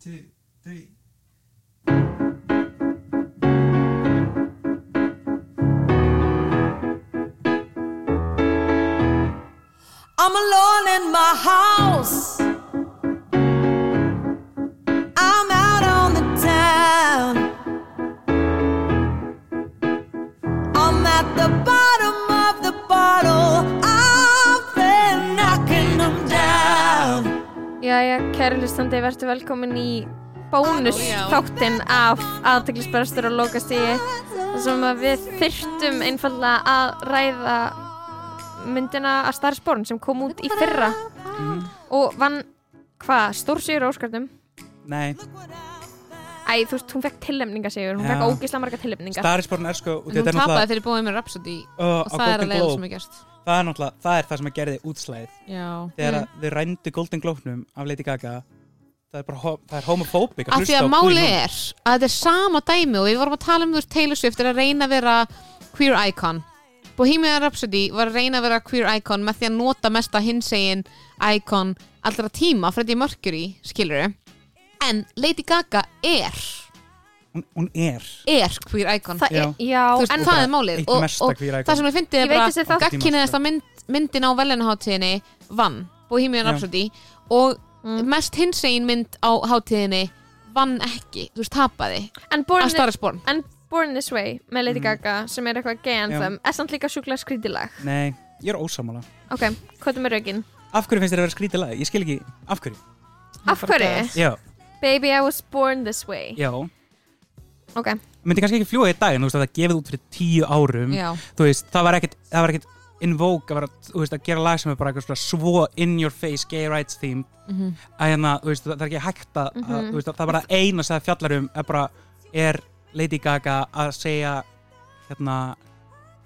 two, three. I'm alone in my house. Jæja, kæri hlustandi, verður velkomin í bónus þáttinn af aðteklisbærstur og lokastígi þar sem við þyrftum einfallega að ræða myndina að Star is Born sem kom út í fyrra. Og vann, hvað, stórsýur óskartum Nei, Æ, þú veist, hún fekk tillemningasígur, hún Já. fekk ógislega marga tillemningar Starisporn er sko hún tapaði fyrir Bohemian Rhapsody uh, og það er að leiða sem er gerst það er náttúrulega, það er það sem að gerði útslæðið þegar Mm. mm. þið rændu Golden Globe-num af Lady Gaga það er bara, það er homophobic Af því að máli er að þetta er sama dæmi og við vorum að tala um veist Taylor Swift er að reyna að vera queer icon Bohemian Rhapsody var að reyna að vera queer icon með því að nota mesta hinsegin icon allra tíma Freddie Mercury, skilur en Lady Gaga er hún, hún er er queer icon Það er, Já. veist, en það er málið eitt og, mesta og queer icon. það sem ég fyndi Ég er veit bara þessi þátt- gagkinniðasta mynd, myndin á velunaháttíðinni vann Bohemian Já. Rhapsody og Mm. mest hinsegin mynd á hátíðinni vann ekki, þú veist, tapaði en Born, að Star is Born en Born This Way með Lady Mhm. Gaga sem er eitthvað gay anthem er samt líka sjúklega skrítilag Nei, ég er ósamála Ok, hvað er með raugin? Af hverju finnst þér að vera skrítið lag? Ég skil ekki, af hverju? Af hverju? Já, Baby I was born this way já Ok, myndi kannski ekki fljúa í dag en þú veist að það gefið út fyrir tíu árum. Já, þú veist, það var ekkert það var ekkert in vogue að, vera, þú veist, að gera lag sem er bara eitthvað svo in your face gay rights theme Mhm. að hérna, það, er ekki hægt að, að Mhm. veist, það er bara eina sem það fjallar um er bara, er Lady Gaga að segja hérna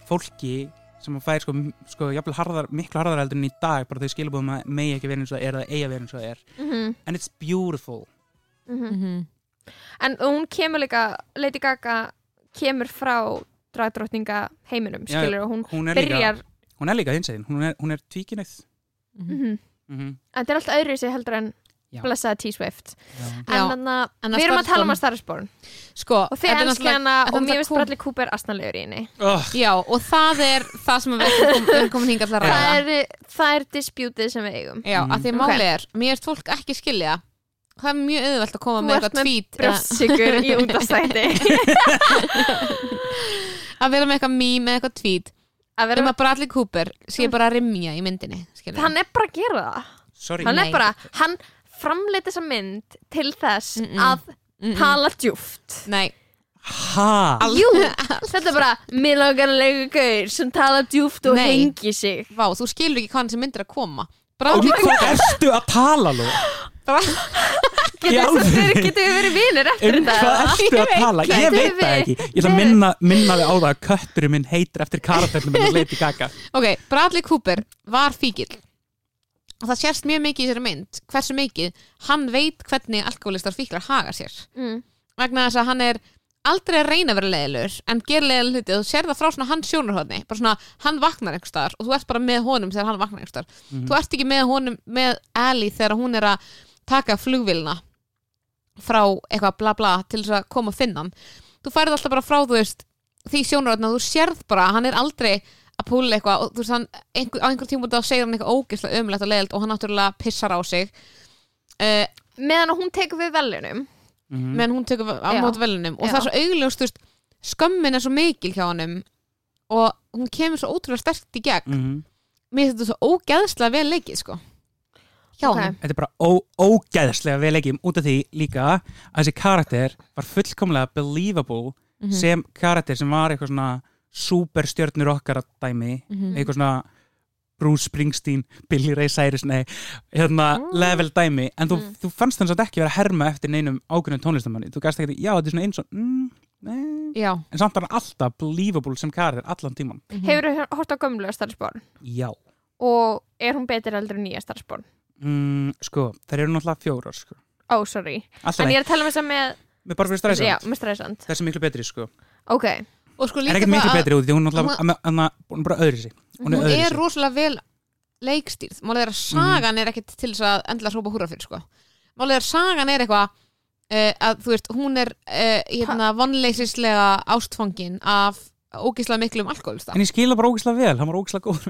fólki sem fær sko, sko harðar, miklu harðar heldur en í dag bara þau skilabúðum að megi ekki vera eins og það er eða eiga vera eins og það er. Mhm, and it's beautiful. Mhm. Mhm En hún kemur líka, Lady Gaga kemur frá dragdrottninga heiminum, skilur, og hún hún er líka, byrjar hún er líka hinsegin, hún er, hún er tvíkinnið Mhm. mhm. mm En þetta er allt öðru sig heldur en Já. blessaða T-Swift já. En þannig að við erum að tala um að Star is Born Sko, Og þið er er og mér cool. Bradley Cooper astnalegur í henni oh, Já, og það er það sem við erum kom- komin hingað til að ræða það er, er disputið sem við eigum Já, Mhm. að því að Ok. máli er, mér er fólk ekki skilja Það er mjög auðvelt að koma Þú með ert eitthvað með tweet eða- brjóstsikur í útastætti að vera með eitthvað mím eða eitthvað tweet. Að vera um með að Bradley Cooper sé bara að rimja í myndinni. Hann er bara að gera það. Sorry. Hann Nei. er bara, hann framleiti þessa mynd til þess Mm-mm. að tala djúft Nei, ha? Jú, þetta er bara Mér langar að lega gaur sem tala djúft og Nei. hengi sig. Vá, þú skilur ekki hvaðan sem myndir að koma. Bradley hvað ertu að tala nú? Í Getur við verið vinir eftir um þetta? hvað ertu að tala? Ég veit það ekki. Ég ætla að minna, minna þig á það að kötturinn minn heitir eftir minn að Lady Gaga. Ok, Bradley Cooper var fíkil og það sérst mjög mikið í þessari mynd hversu mikið hann veit hvernig alkoholistar fíklar haga sér. Mm. vegna þess að hann er aldrei að reyna að vera leiðilur en ger leiðilega hluti og þú sér það frá svona hans sjónarhóðni bara svona, hann vaknar einhvers staðar og þú ert bara með honum þegar hann vaknar einhvers staðar. Mhm. þú ert ekki með honum, með Ali þegar hún er að taka flugvilna frá eitthvað bla bla til þess að koma að finna hann þú færið alltaf bara frá þú veist því sjónarhóðni að þú sérð bara að hann er aldrei að púla eitthvað og þú veist hann einhver, á einhver tíma þá segir hann eitthvað ógeðslega ömulegt og leiðilt og hann náttúrulega pissar á sig uh, Meðan að hún tekur við velunum Mhm. menn hún tekur á mót velunum og Já. það er svo augljóst, þú veist skömmin er svo mikil hjá honum og hún kemur svo ótrúlega sterkt í gegn Mhm. mér finnst þetta svo ógeðslega vel leikið sko hjá Ok. honum Þetta er bara ó, ógeðslega vel ekki út af því líka að þessi karakter var fullkomlega believable Mhm. sem karakter sem var eitthvað svona superstjörnur okkar að dæmi Mhm. eitthvað svona Bruce Springsteen, Billy Ray Cyrus nei, hérna Mm. level dæmi en þú, Mm. þú fannst þannig að ekki vera að herma eftir neinum ákveðnum tónlistamanni, þú gæst ekki já, þetta er svona eins og mm, nei. já en samt var hann alltaf believable sem karakter allan tíman, Mhm. Hefur þú hort á gömlu að Star is Born já Og er hún betur eldur en nýja Star is Born mm, sko, þeir eru náttúrulega fjórar sko. Ó, sorry. Alltaf En ég er að tala um þess að með með bara fyrir stressand Já, með stressand þessi miklu betri sko. Ok, og sko er líka ekkert það miklu að betri út því hún er Hún- náttúrulega er bara öðru sig. Hún, hún er er öðruvísi. rosalega vel leikstýrð. Málið er að sagan er ekkert til þess að endilega hrópa húra fyrir sko. Málið er að sagan er eitthvað uh, að þú veist, hún er uh, hérna vonleysislega ástfangin af ógislega miklum alkoholista En ég skila bara ógislega vel, hann var ógislega góð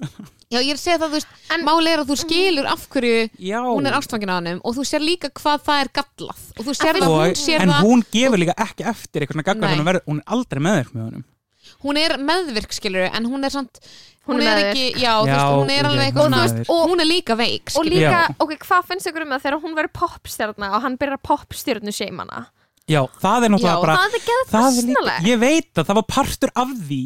Já, ég er að segja það, þú veist, En- máli er að þú skilur af hverju Já hún er ástfangin á hannum og þú sér líka hvað það er gallað og þú sér En það, og, hún sér En það hún gefur líka ekki eftir eitthvað gaggar Nei. þannig að hún er aldrei meðverk með honum hún er meðvirk skilur en hún er samt Hún hún, er er meðvirk. ekki, já, þú Já, veist, hún er alveg eitthvað svona meðvirk. og hún er líka veik og skilurðu. líka, Já. ok, hvað finnst ykkur um það þegar hún verður popstjörna og hann byrjar popstjörnu seimana Já, það er náttúrulega Já, bara það er geðað það er líka, fastnalegt Ég veit að það var partur af því.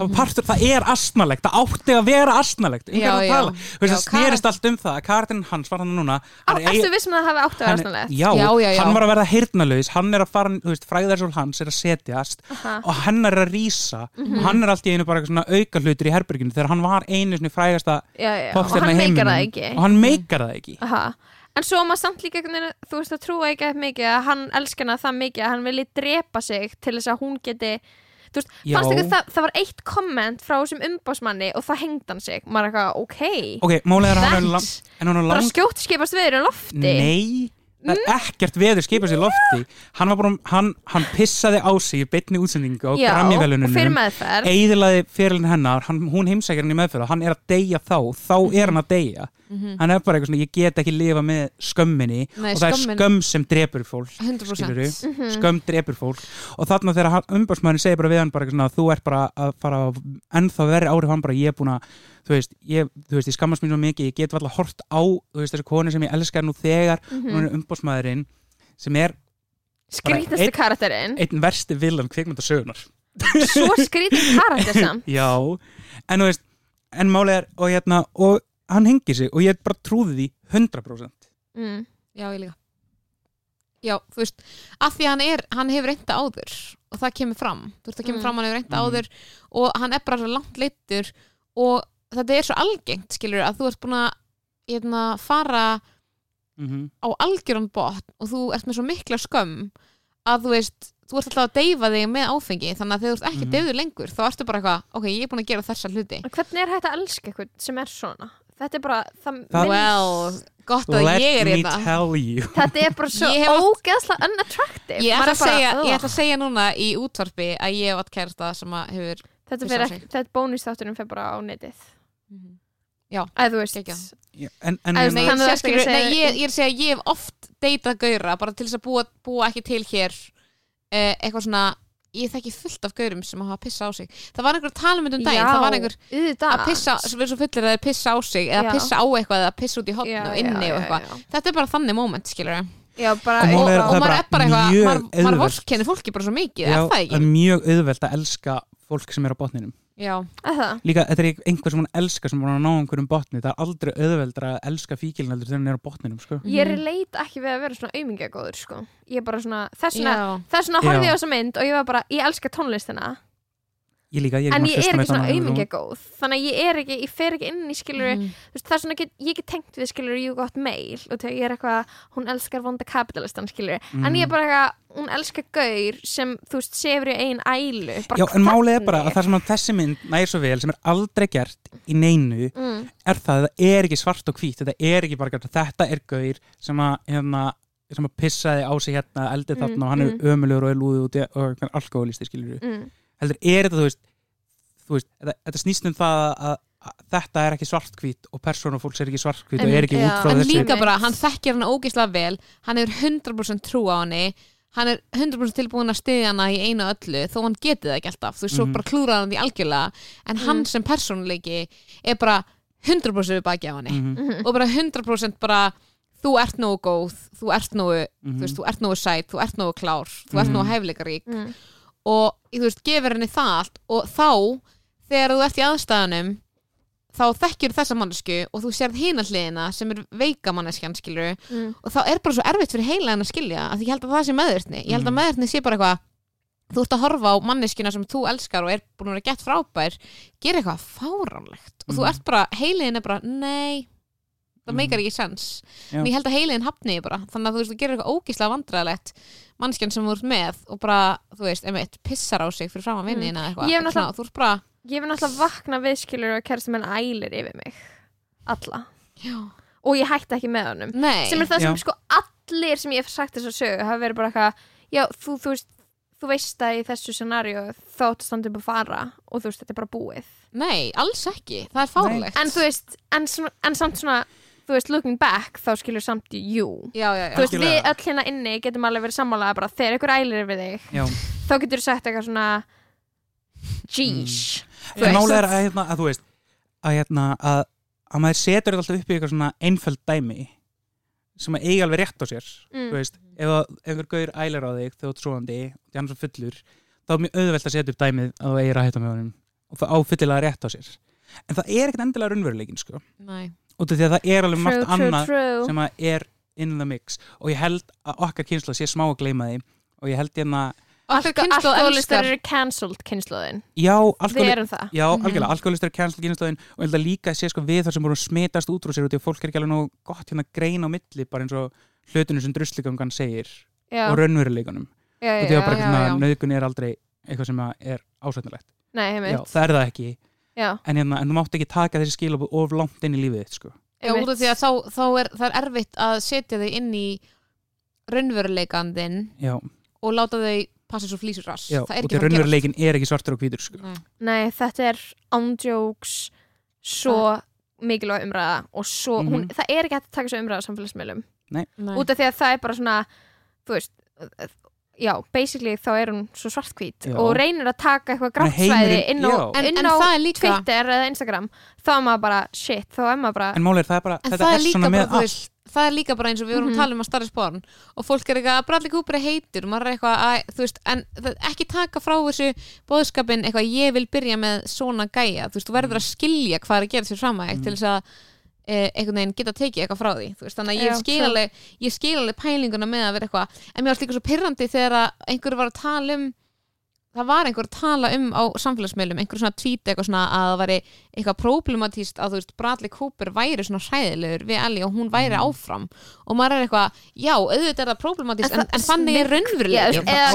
Það var partur, það er astnalegt Það átti að vera astnalegt Um Já, hvað er að já. tala. Þú veist, Já, það snerist allt um það. Karin hans var hann núna. Á, hann er Ertu eig- vissum að það hafi átt að vera hann- aðstæðanlegt? já, Já, já, já. hann var að verða heyrnalaus Hann er að fara, þú veist, fræðarsól hans er að setjast Og hennar er að rísa. Mhm. Hann er allt í einu bara eitthvað svona auka hlutur í herberginu Þegar hann var einu svona frægasta Já, já, og popstjarna hann í meikar það heiminum. ekki. Og hann meikar það ekki. Aha. En svo maður samt líka þú veist að trúa ekki eftir mikið að hann elskar hana það mikið að hann vilji drepa sig til þess að hún geti þú veist, Já. fannst ykkur það, það var eitt komment frá þessum umbásmanni og það hengd hann sig maður er eitthvað, ok, Ok, málið er að hann er lang. En hún er bara lang skjótt skipast viður í lofti Nei, það er ekkert veður skipast í lofti. Hann bara, hann, hann pissaði á sig í beinni útsendingu á meðferð. Eðilaði fyrirlin hennar, hann, hún heimsækir hann í meðferð og hann er að deyja þá, þá er hann að deyja. Hann er bara eitthvað svona, ég get ekki lifa með skömminni. Nei, og það skömmin- er skömm sem drepur fólk 100% skilurðu. Mhm. skömm drepur fólk. Og þarna þegar umbásmæðurinn segir bara við hann bara svona, þú ert bara að fara ennþá verri áhrif hann bara, ég er búin að þú veist, ég, þú veist, ég skammast mér svo mikið ég get alltaf hort á, þú veist, þessi konu sem ég elskar nú þegar, Mhm. hún er umbásmæðurinn sem er skrítasti karakterinn einn versti villan kvikmyndasögunar svo skrítin karakter samt já, en þú veist en málið er, og hérna, og hann hengi sig og ég bara trúði því 100% mm. já, ég líka já, þú veist, af því hann er hann hefur reynda áður og það kemur fram þú veist, það kemur Mm. fram hann hefur reynda Mhm. áður og hann er bara svo langt leittur og þetta er svo algengt, skilur að þú ert búin að hérna, fara mm á algjöran botn og þú ert með svo mikla skömm að þú veist, þú ert alltaf að deyfa þig með áfengi þannig að þegar þú ert ekki Mhm. deyfður lengur þá ertu bara eitthvað, ok, ég er búin að gera þessa hluti. Hvernig er hægt að elska eitthvað sem er svona? Þetta er bara það, Það- well, gott að let ég er me hérna. tell you. Þetta er bara svo ógeðslega unattractive. Ég ætla, að bara, segja, ég ætla að segja núna í útvarpi að ég hef átt kærasta sem að hefur Þetta, þetta bónustátturinn fer bara á netið Já, Eða þú veist geggjað. Já, að sér, þú ert ekki að ég, ég er að segja að ég hef oft deytað gaura bara til þess að búa, búa ekki til hér uh, eitthvað svona ég þekki fullt af gaurum sem hafa pissa á sig það var einhver talmynd um daginn, það var einhver að pissa, sem er svo fullir að pissa á sig eða Já. pissa á eitthvað eða pissa út í hotnu og inni já, og eitthvað já. þetta er bara þannig moment, skilur Já, bara Og og, málið er- og það maður bara er bara eitthvað maður, maður vorkenni fólki bara svo mikið, já, er það það ekki? er mjög auðvelt að elska fólk sem er á botninum það? Líka, þetta er einhver sem hún elskar sem hún er að ná einhverjum botni, það er aldrei auðveldra að elska fíkilnaldur þegar hún er á botninum sko. Ég er leit ekki við að vera svona aumingjagóður sko. Ég er bara svona Þess vegna, horfði ég á þessa mynd og ég var bara, ég elska tónlistina ég líka, ég en ég er ekki svona og- aumingjagóð þannig að ég er ekki, ég fer ekki inn í skilur Mhm. það er svona, get, ég get tengt við skilur you got mail og þegar ég er eitthvað, hún elskar vonda kapitalistan skilur, en ég er Mhm. bara eitthvað hún elskar gaur sem, þú veist, sefur í ein ælu Já, en málið er bara að það sem að þessi mynd nægir svo vel sem er aldrei gert í neinu mm, er það að það er ekki svart og hvít þetta er ekki bara gert, þetta er gaur sem að hérna, sem að pissaði á sig hérna eldið Mm, þarna og hann er mm. ömulegur og er lúðið út og er mm, heldur er þetta þú veist, þú veist þetta, þetta snýst um það að, að þetta er ekki svartkvít og persóna fólks er ekki svartkvít og En- er ekki já. út frá en þessu líka bara, hann þekkir hana ógeðslega vel hann hefur 100% trú á henni hann er 100% tilbúin að styðja hana í einu og öllu þó hann geti það ekki alltaf þú veist, svo Mhm. bara klúraði hann því algjörlega en hann Mm. sem persónuleiki er bara 100% við baki á Mhm, mm, og bara 100% bara þú ert nógu góð, þú ert nógu mhm. þú veist, þú ert nógu sæt, þú ert nógu klár þú ert Mhm. nógu hæfileikarík mm, og þú veist, gefur henni það allt og þá, þegar þú ert í aðstæðanum þá þekkjur þessa mannesku og þú sérð hina hliðina sem er veika manneskjan skilur mm, og þá er bara svo erfitt fyrir heila að skilja af því ég held að það sé meðvirtni ég held að Mhm. meðvirtni sé bara eitthvað þú ert að horfa á manneskina sem þú elskar og er búin að vera gett frábær gera eitthvað fáránlegt og þú Mhm. ert bara, heiliðin er bara, nei það Mhm. meikar ekki sens. En ég held að heiliðin hafni því bara. Þannig að þú veist, þú gerir eitthvað ógíslega vandræðilegt manneskjan sem þú ert með og bara, þú veist, einmitt, pissar á sig fyrir fram að vinni mm. eitthvað, Ég náttúrulega- þú ert bara ég vil náttúrulega vakna við skilur og kærast með ælir yfir mig. Alla. Já. og ég hætti ekki með honum. Nei, sem er það sem Já. sko allir sem ég hef sagt þess að sögu hafa verið bara eitthvað já, þú, þú veist þú veist að í þessu scenaríu þá áttu að standa upp að fara og þú veist, þetta er bara búið. Nei, alls ekki, það er fárlegt en þú veist, en, svona, en samt svona þú veist, looking back, þá skilur samt jú Já, já, já. Þú veist, við öll hérna inni getum alveg verið sammálaða bara þegar ykkur ælir við þig Já, þá getur þú sagt eitthvað svona jeez Þú en málega er að, hérna, að þú veist að, hérna, að, að maður setur þetta alltaf upp í eitthvað svona einföld dæmi sem að eiga alveg rétt á sér. Mm. þú veist, ef að- einhver gauður ælar á þig þegar þú ert svoandi, því hann er svo fullur þá er mjög auðvelt að setja upp dæmið að þú eigir að hætta með honum og það á fullilega rétt á sér. En það er ekkert endilega raunveruleikin sko, Nei, út af því að það er alveg true, margt true, annað true. sem að er in the mix. Og ég held að okkar kynsla sé smá að gleyma því. Og ég held hérna, alkoholistar eru cancelled kynnslóðin já, við alkoholi erum það. Já, Mhm. algjörlega, alkoholistar er cancel kynstöðin og ég held að líka sé sko við þar sem voru að smitast út úr sér út í að fólk er ekki alveg nóg gott hérna að greina á milli bara eins og hlutinu sem drusligangan segir já, og raunveruleikunum og því að bara nöðgun er aldrei eitthvað sem að er ásætnilegt nei, Já, heimitt það er það ekki en, hérna, en þú mátt ekki taka þessi skilabóð of langt inn í lífið þitt sko. Já, út af því að þá, þá er það er erfitt að setja þau inn í raunveruleikandin Já, og láta þau passa svo flýsur rass já það er og ekki því raunveruleikin er ekki svartur og hvítur sko. Nei. nei, þetta er ándjóks svo mikilvæg umræða og svo, hún, Mhm. það er ekki hægt að taka svo umræða á samfélagsmiðlum. Nei. út af því að það er bara svona þú veist já, basically þá er hún svo svartkvít Já. og reynir að taka eitthvað grátsvæði inn á, en, inn en á það er líka Twitter eða Instagram þá er maður bara, shit, þá er maður bara En málega það er bara, en þetta er er svona bara, með allt veist, það er líka bara eins og við vorum Mhm. að tala um að starra spórn og fólk er eitthvað að Bradley Cooper er heitur og maður er eitthvað að, þú veist, en ekki taka frá þessu bóðskapin eitthvað ég vil byrja með svona gæja þú veist, þú verður að skilja hvað er að gera sér fram að Mm. til þess að einhvern veginn geta tekið eitthvað frá því veist, þannig að ég Já, skil true. alveg ég skil alveg pælinguna með að vera eitthvað en mér varst líka svo pyrrandi þegar að einhverju var að tala um það var einhver að tala um á samfélagsmiðlum einhver svona tweet eitthvað svona að það væri eitthvað problematíst að þú veist Bradley Cooper væri svona hræðilegur við Ellie og hún væri Mm. áfram. Og maður er eitthvað, já, auðvitað er það problematíst en, það- en þannig er Já, eða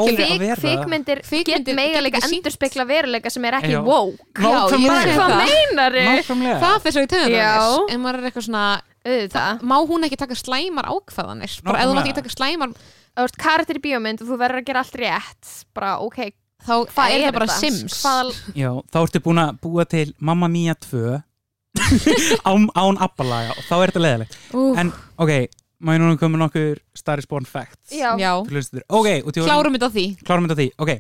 Kvikmyndir get mega geta líka ekki sýnt. endurspegla veruleika sem er ekki Já. woke Já, hvað meinar Nákvæmlega. Það fyrir svo í Já. en maður er eitthvað svona, auðvitað. má hún ekki taka slæmar ef þú mátt Nákvæmlega. ekki taka slæmar karakter í bíómynd og þú verður að gera allt rétt. Bara ok, þá hvað er það bara þetta? Sims. Já, þá ertu búin að búa til Mamma Mia 2 án, án appalaga og þá er þetta leðilegt Úf, En ok, maður núna komið nokkur Star is Born facts? Já, já, Fyrir hlustendur. Ok, og til klárum þetta á því. Klárum þetta á því. Ok,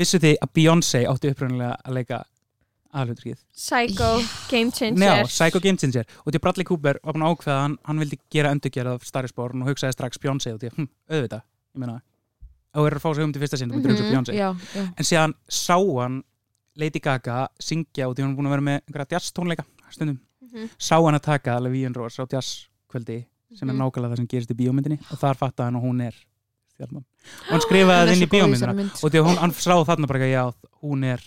vissu þið að Beyoncé átti upprunnilega að leika aðhlutrið Psycho, Game Já, Changer Psycho Game Changer. Og til Bradley Cooper var búin að ákveða að hann, hann vildi gera endurgerð af Star is Born og hugsaði strax Beyoncé og því að, hm, auðvitað ég meina, á er að fá sig um til fyrsta sinn þú myndir hugsa Mhm, já. en síðan sá hann Lady Gaga syngja og því hann var búin að vera með einhverja jazz tónleika stundum Mhm. sá hann að taka Levíun Rós á jazzkvöldi sem er Mhm. nákvæmlega það sem gerist í bíómyndinni og þar fattaði hann að hún er stjarnan og hann skrifaði það inn í bíómyndina og því að hann sá þarna bara ekki, já, hún er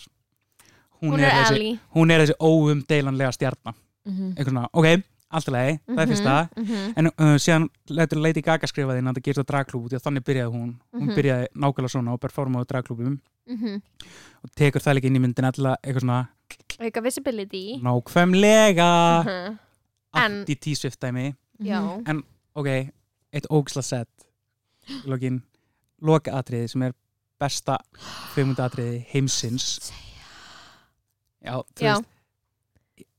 hún, hún er, er þessi, er þessi óumdeilanlega stjarnan Mhm. eitthvað svona, ok, allt í lagi, það er fyrsta. Mhm, mhm. en uh, síðan lætur Lady Gaga skrifa því að það gerist á dragklúbu því að þannig byrjaði hún. Hún Mhm. byrjaði nákvæmlega svona og performaði á dragklúbum Mhm. og tekur það líka inn í myndin alltaf eitthvað svona auka visibility. Nákvæmlega. Mhm. Allt í tísviftæmi en ok, eitt ógisla sett lokin, loka atriði sem er besta atriði heimsins. Já, þú veist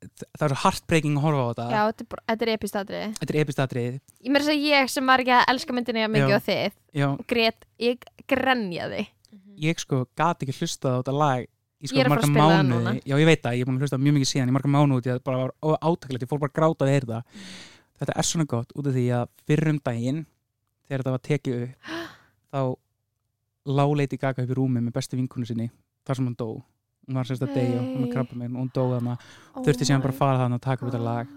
það er svo heartbreaking að horfa á þetta. Já þetta er þetta er epistadri þetta er epist atriði. Ég meira að segja ég sem var ekki að elska myndinni að mikið Já. á þið. Já, grét, ég grenjaði ég sko gat ekki hlustað á þetta lag í sko Ég er að fara að spila það núna. já ég veit það, ég er búin að hlusta mjög mikið síðan í marga mánuði því að það bara var átaklegt, ég fór bara að gráta að heyra það. Þetta er svona gott út af því að fyrrum daginn þegar þetta var tekið upp þá lá Lady Gaga upp í rúmi með bestu vinkunu sinni þar sem hann dó hún var sérst að deyja, hún Nei. var krabba með og hún dó þarna, Oh þurfti síðan bara að fara þarna og taka upp þetta lag.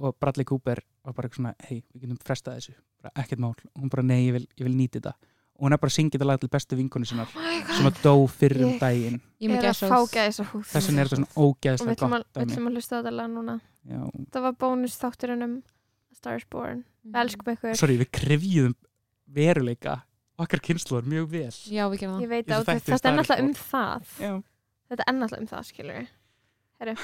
Og Bradley Cooper var bara eitthvað svona hei, við getum frestað þessu, bara ekkert mál. Og hún bara nei, ég vil, ég vil nýta þetta. Og hún er bara að syngja þetta lag til bestu vinkunu sinnar Oh sem að dó fyrir um daginn. Ég er að gæsa fá gæsa húð þess vegna er þetta svona og við að, gott við dæmi. ætlum að hlusta á þetta lag núna. Já. það var bónus þátturinn um A Star is Born. Við elskum ykkur. Sorry, við krefjum veruleika. Okkar kynsluðar mjög vel. Já, við gerum það. Ég veit að þættir þetta er náttúrulega um það. Já. Et annat er lemthas, um skilur Herru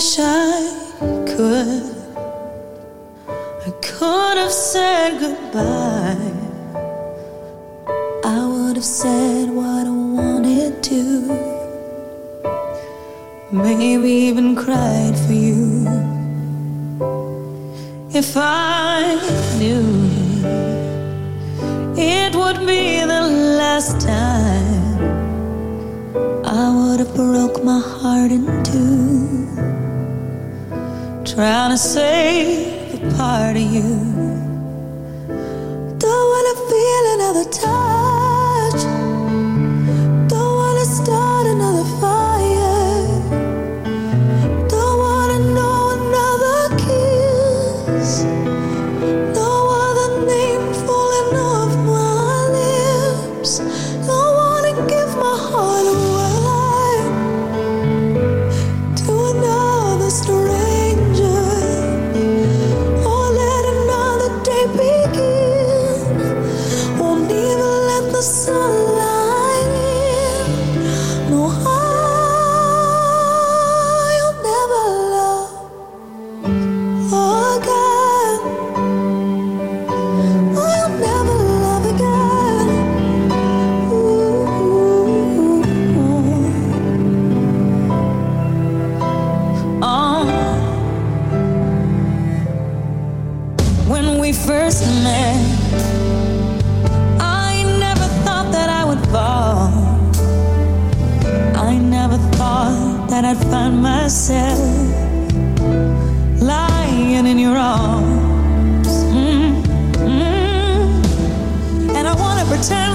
wish I could. I could have said goodbye. I would have said what too. Maybe even cried for you. If I knew it would be the last time, I would have broke my heart in two. Trying to save a part of you. Don't wanna feel another time.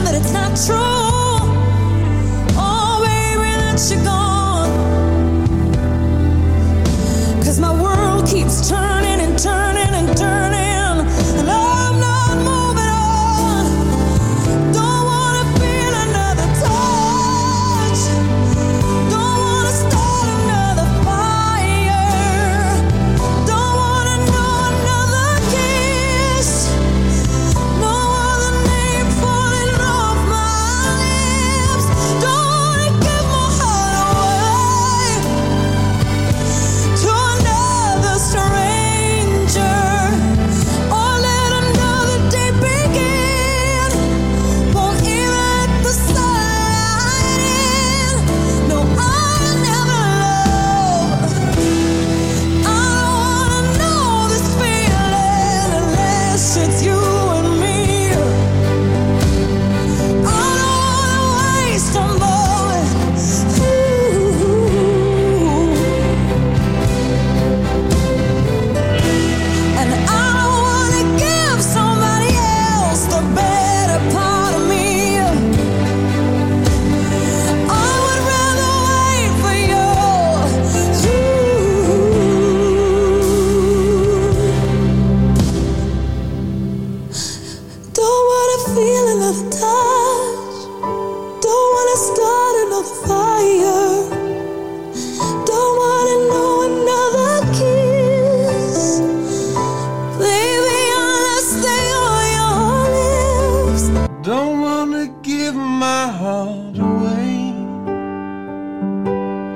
that it's not true. Oh, baby, that you're gone.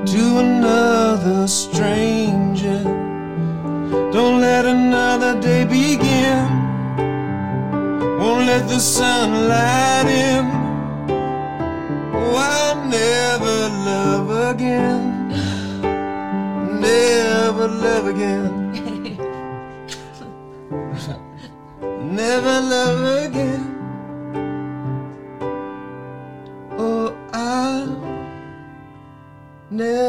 to another stranger. Don't let another day begin. Won't let the sunlight in. Oh, I'll never love again. Never love again. no.